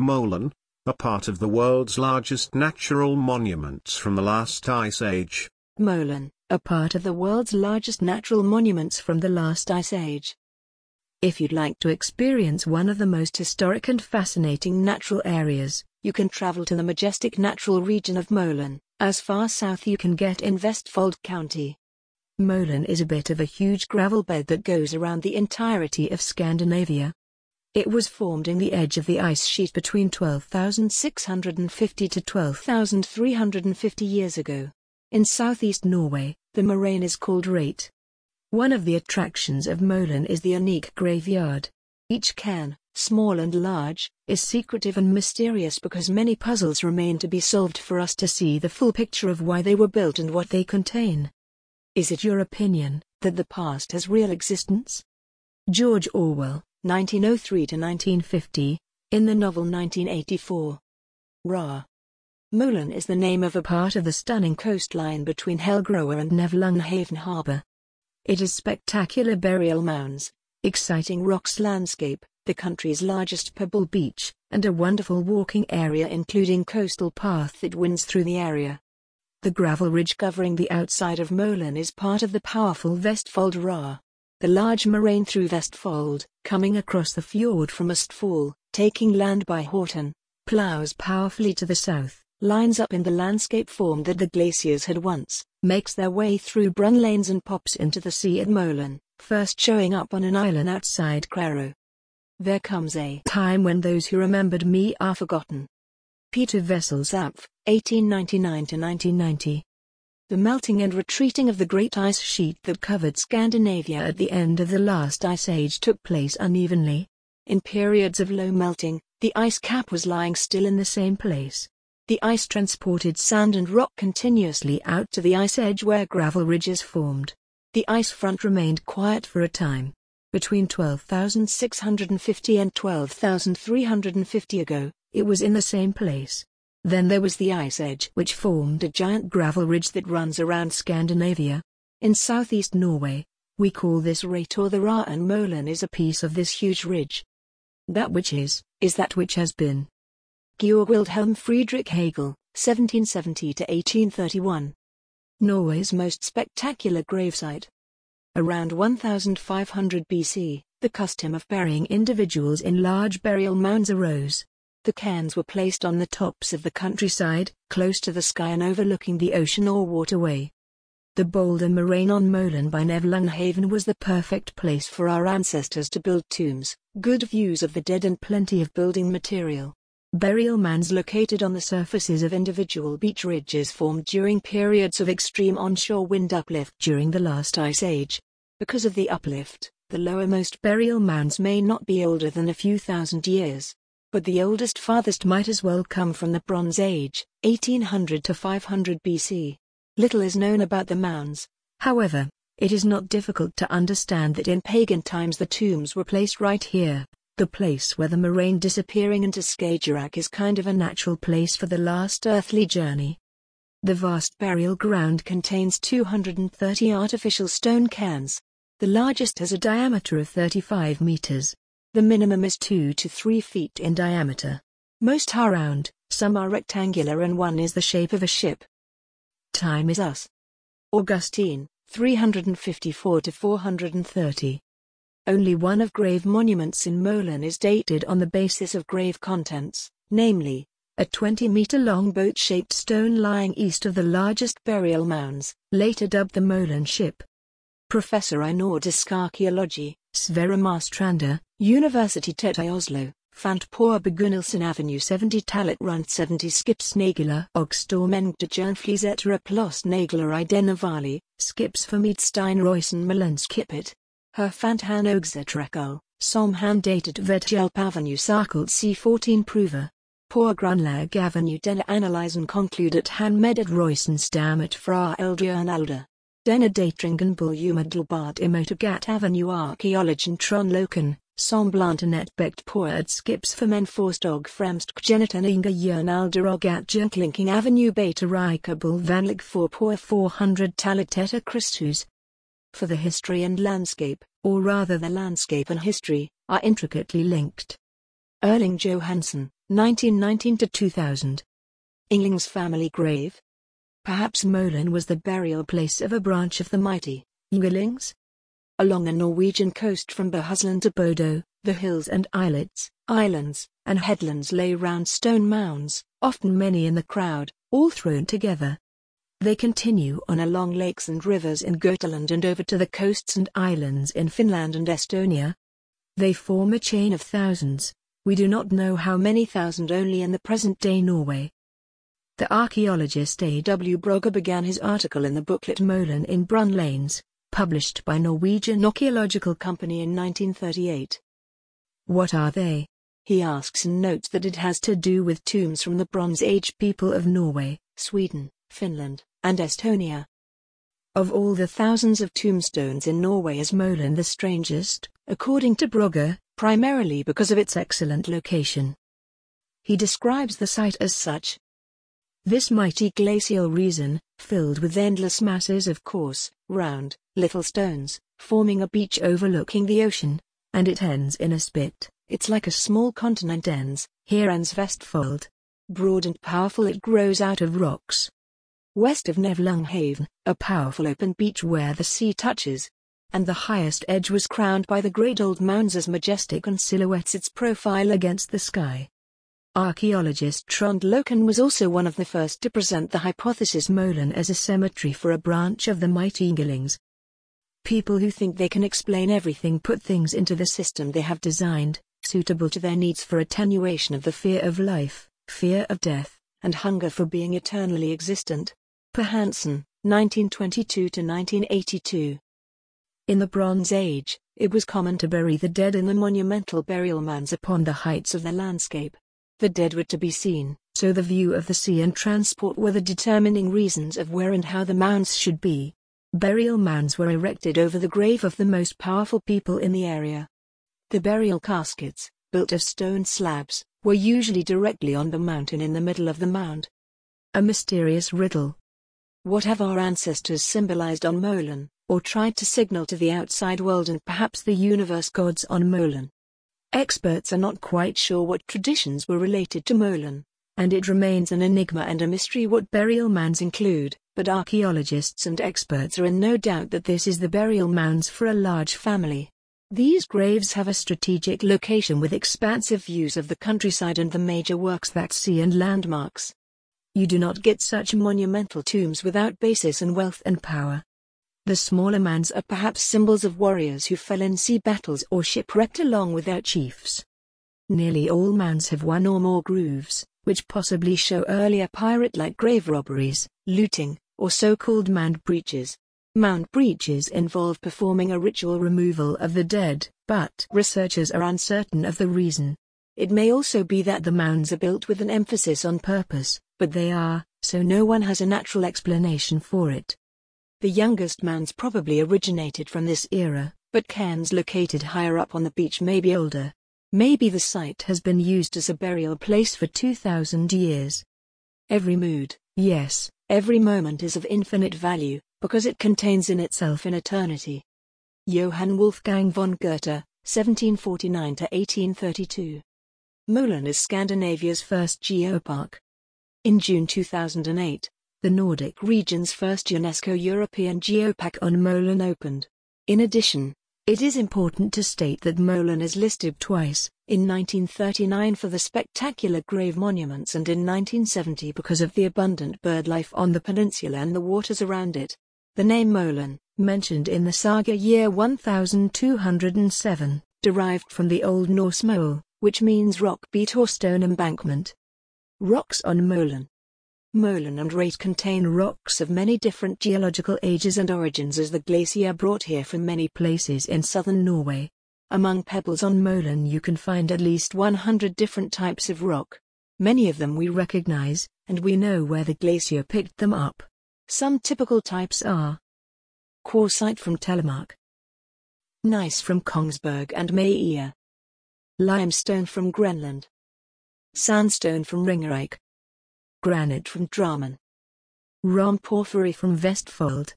Molen, a part of the world's largest natural monuments from the last ice age. Molen, a part of the world's largest natural monuments from the last ice age. If you'd like to experience one of the most historic and fascinating natural areas, you can travel to the majestic natural region of Molen, as far south you can get in Vestfold County. Molen is a bit of a huge gravel bed that goes around the entirety of Scandinavia. It was formed in the edge of the ice sheet between 12,650 to 12,350 years ago. In southeast Norway, the moraine is called Rate. One of the attractions of Molen is the unique graveyard. Each cairn, small and large, is secretive and mysterious because many puzzles remain to be solved for us to see the full picture of why they were built and what they contain. Is it your opinion that the past has real existence? George Orwell, 1903 to 1950, in the novel 1984. Ra. Molen is the name of a part of the stunning coastline between Helgeroa and Nevlunghaven harbour. It is spectacular burial mounds, exciting rocks landscape, the country's largest pebble beach, and a wonderful walking area including coastal path that winds through the area. The gravel ridge covering the outside of Molen is part of the powerful Vestfold Ra. The large moraine through Vestfold, coming across the fjord from Østfold, taking land by Horten, plows powerfully to the south, lines up in the landscape form that the glaciers had once, makes their way through Brunlanes and pops into the sea at Molen, first showing up on an island outside Kværu. There comes a time when those who remembered me are forgotten. Peter Wessel Zapffe, 1899-1990 The melting and retreating of the great ice sheet that covered Scandinavia at the end of the last ice age took place unevenly. In periods of low melting, the ice cap was lying still in the same place, the ice transported sand and rock continuously out to the ice edge where gravel ridges formed. The ice front remained quiet for a time. Between 12,650 and 12,350 ago, it was in the same place. Then there was the ice edge which formed a giant gravel ridge that runs around Scandinavia. In southeast Norway, we call this Rate or the Ra and Molen is a piece of this huge ridge. That which is, is that which has been. Georg Wilhelm Friedrich Hegel, 1770 to 1831. Norway's most spectacular gravesite. Around 1500 BC, the custom of burying individuals in large burial mounds arose. The cairns were placed on the tops of the countryside, close to the sky and overlooking the ocean or waterway. The boulder moraine on Molen by Nevlunghaven was the perfect place for our ancestors to build tombs, good views of the dead and plenty of building material. Burial mounds located on the surfaces of individual beach ridges formed during periods of extreme onshore wind uplift during the last ice age. Because of the uplift, the lowermost burial mounds may not be older than a few thousand years. But the oldest farthest might as well come from the Bronze Age, 1800 to 500 BC. Little is known about the mounds. However, it is not difficult to understand that in pagan times the tombs were placed right here, the place where the moraine disappearing into Skagerrak is kind of a natural place for the last earthly journey. The vast burial ground contains 230 artificial stone cairns. The largest has a diameter of 35 meters. The minimum is 2 to 3 feet in diameter. Most are round, some are rectangular and one is the shape of a ship. Time is us. Augustine, 354 to 430. Only one of grave monuments in Molen is dated on the basis of grave contents, namely, a 20-meter-long boat-shaped stone lying east of the largest burial mounds, later dubbed the Molen Ship. Professor i archaeology, Sverre Marstrander, Universitetet i Oslo, fant på begynnelsen Avenue 70 tallet rundt 70 Skips skipsnagler og stormængde jernflisetter plus nagler i denne valley, skipsformid Steinrøysen Melenskipet. Her fant han ogzetrekkel, som han datet ved hjælp Avenue Sarkelt C14 prover. På grundlag Avenue denne analysen konkludet han med at Roysen stammet fra ældre end alder. Denne datringen blev umiddelbart emotogat Avenue arkeologen Trond Loken, som blandt andet bægt på at skibsformænd forstod fremst geneten inga jern alder og Avenue beta rikable vanlig for på 400-tallet efter Kristus, for the history and landscape, or rather the landscape and history, are intricately linked. Erling Johansen, 1919 to 2000. Yngling's family grave. Perhaps Molen was the burial place of a branch of the mighty Ynglings. Along the Norwegian coast from Bohuslän to Bodo, the hills and islets, islands, and headlands lay round stone mounds, often many in the crowd, all thrown together. They continue on along lakes and rivers in Götaland and over to the coasts and islands in Finland and Estonia. They form a chain of thousands, we do not know how many thousand only in the present-day Norway. The archaeologist A. W. Brogger began his article in the booklet Molen in Brunlanes, published by Norwegian Archaeological Company in 1938. What are they? He asks and notes that it has to do with tombs from the Bronze Age people of Norway, Sweden, Finland, and Estonia. Of all the thousands of tombstones in Norway is Molen the strangest, according to Brogger, primarily because of its excellent location. He describes the site as such. This mighty glacial region, filled with endless masses of coarse, round, little stones, forming a beach overlooking the ocean, and it ends in a spit, it's like a small continent ends, here ends Vestfold. Broad and powerful it grows out of rocks. West of Nevlunghaven, a powerful open beach where the sea touches, and the highest edge was crowned by the great old mounds as majestic and silhouettes its profile against the sky. Archaeologist Trond Loken was also one of the first to present the hypothesis Molen as a cemetery for a branch of the mighty Ynglings. People who think they can explain everything put things into the system they have designed, suitable to their needs for attenuation of the fear of life, fear of death, and hunger for being eternally existent. Per Hansen, 1922 to 1982. In the Bronze Age, it was common to bury the dead in the monumental burial mounds upon the heights of the landscape. The dead were to be seen, so the view of the sea and transport were the determining reasons of where and how the mounds should be. Burial mounds were erected over the grave of the most powerful people in the area. The burial caskets, built of stone slabs, were usually directly on the mountain in the middle of the mound. A mysterious riddle. What have our ancestors symbolized on Molen? or tried to signal to the outside world and perhaps the universe gods on Molen. Experts are not quite sure what traditions were related to Molen, and it remains an enigma and a mystery what burial mounds include, but archaeologists and experts are in no doubt that this is the burial mounds for a large family. These graves have a strategic location with expansive views of the countryside and the major works that see and landmarks. You do not get such monumental tombs without basis and wealth and power. The smaller mounds are perhaps symbols of warriors who fell in sea battles or shipwrecked along with their chiefs. Nearly all mounds have one or more grooves, which possibly show earlier pirate-like grave robberies, looting, or so-called mound breaches. Mound breaches involve performing a ritual removal of the dead, but researchers are uncertain of the reason. It may also be that the mounds are built with an emphasis on purpose, but they are, so no one has a natural explanation for it. The youngest mounds probably originated from this era, but cairns located higher up on the beach may be older. Maybe the site has been used as a burial place for 2,000 years. Every mood, yes, every moment is of infinite value, because it contains in itself an eternity. Johann Wolfgang von Goethe, 1749 1832. Molen is Scandinavia's first geopark. In June 2008, the Nordic region's first UNESCO European Geopark on Molen opened. In addition, it is important to state that Molen is listed twice, in 1939 for the spectacular grave monuments and in 1970 because of the abundant bird life on the peninsula and the waters around it. The name Molen, mentioned in the saga year 1207, derived from the Old Norse mole, which means rock beat or stone embankment. Rocks on Molen Molen and Rate contain rocks of many different geological ages and origins as the glacier brought here from many places in southern Norway. Among pebbles on Molen you can find at least 100 different types of rock. Many of them we recognize, and we know where the glacier picked them up. Some typical types are Quartzite from Telemark, Gneiss from Kongsberg and Meyer, Limestone from Greenland, Sandstone from Ringerike, Granite from Drammen. Rhomb porphyry from Vestfold.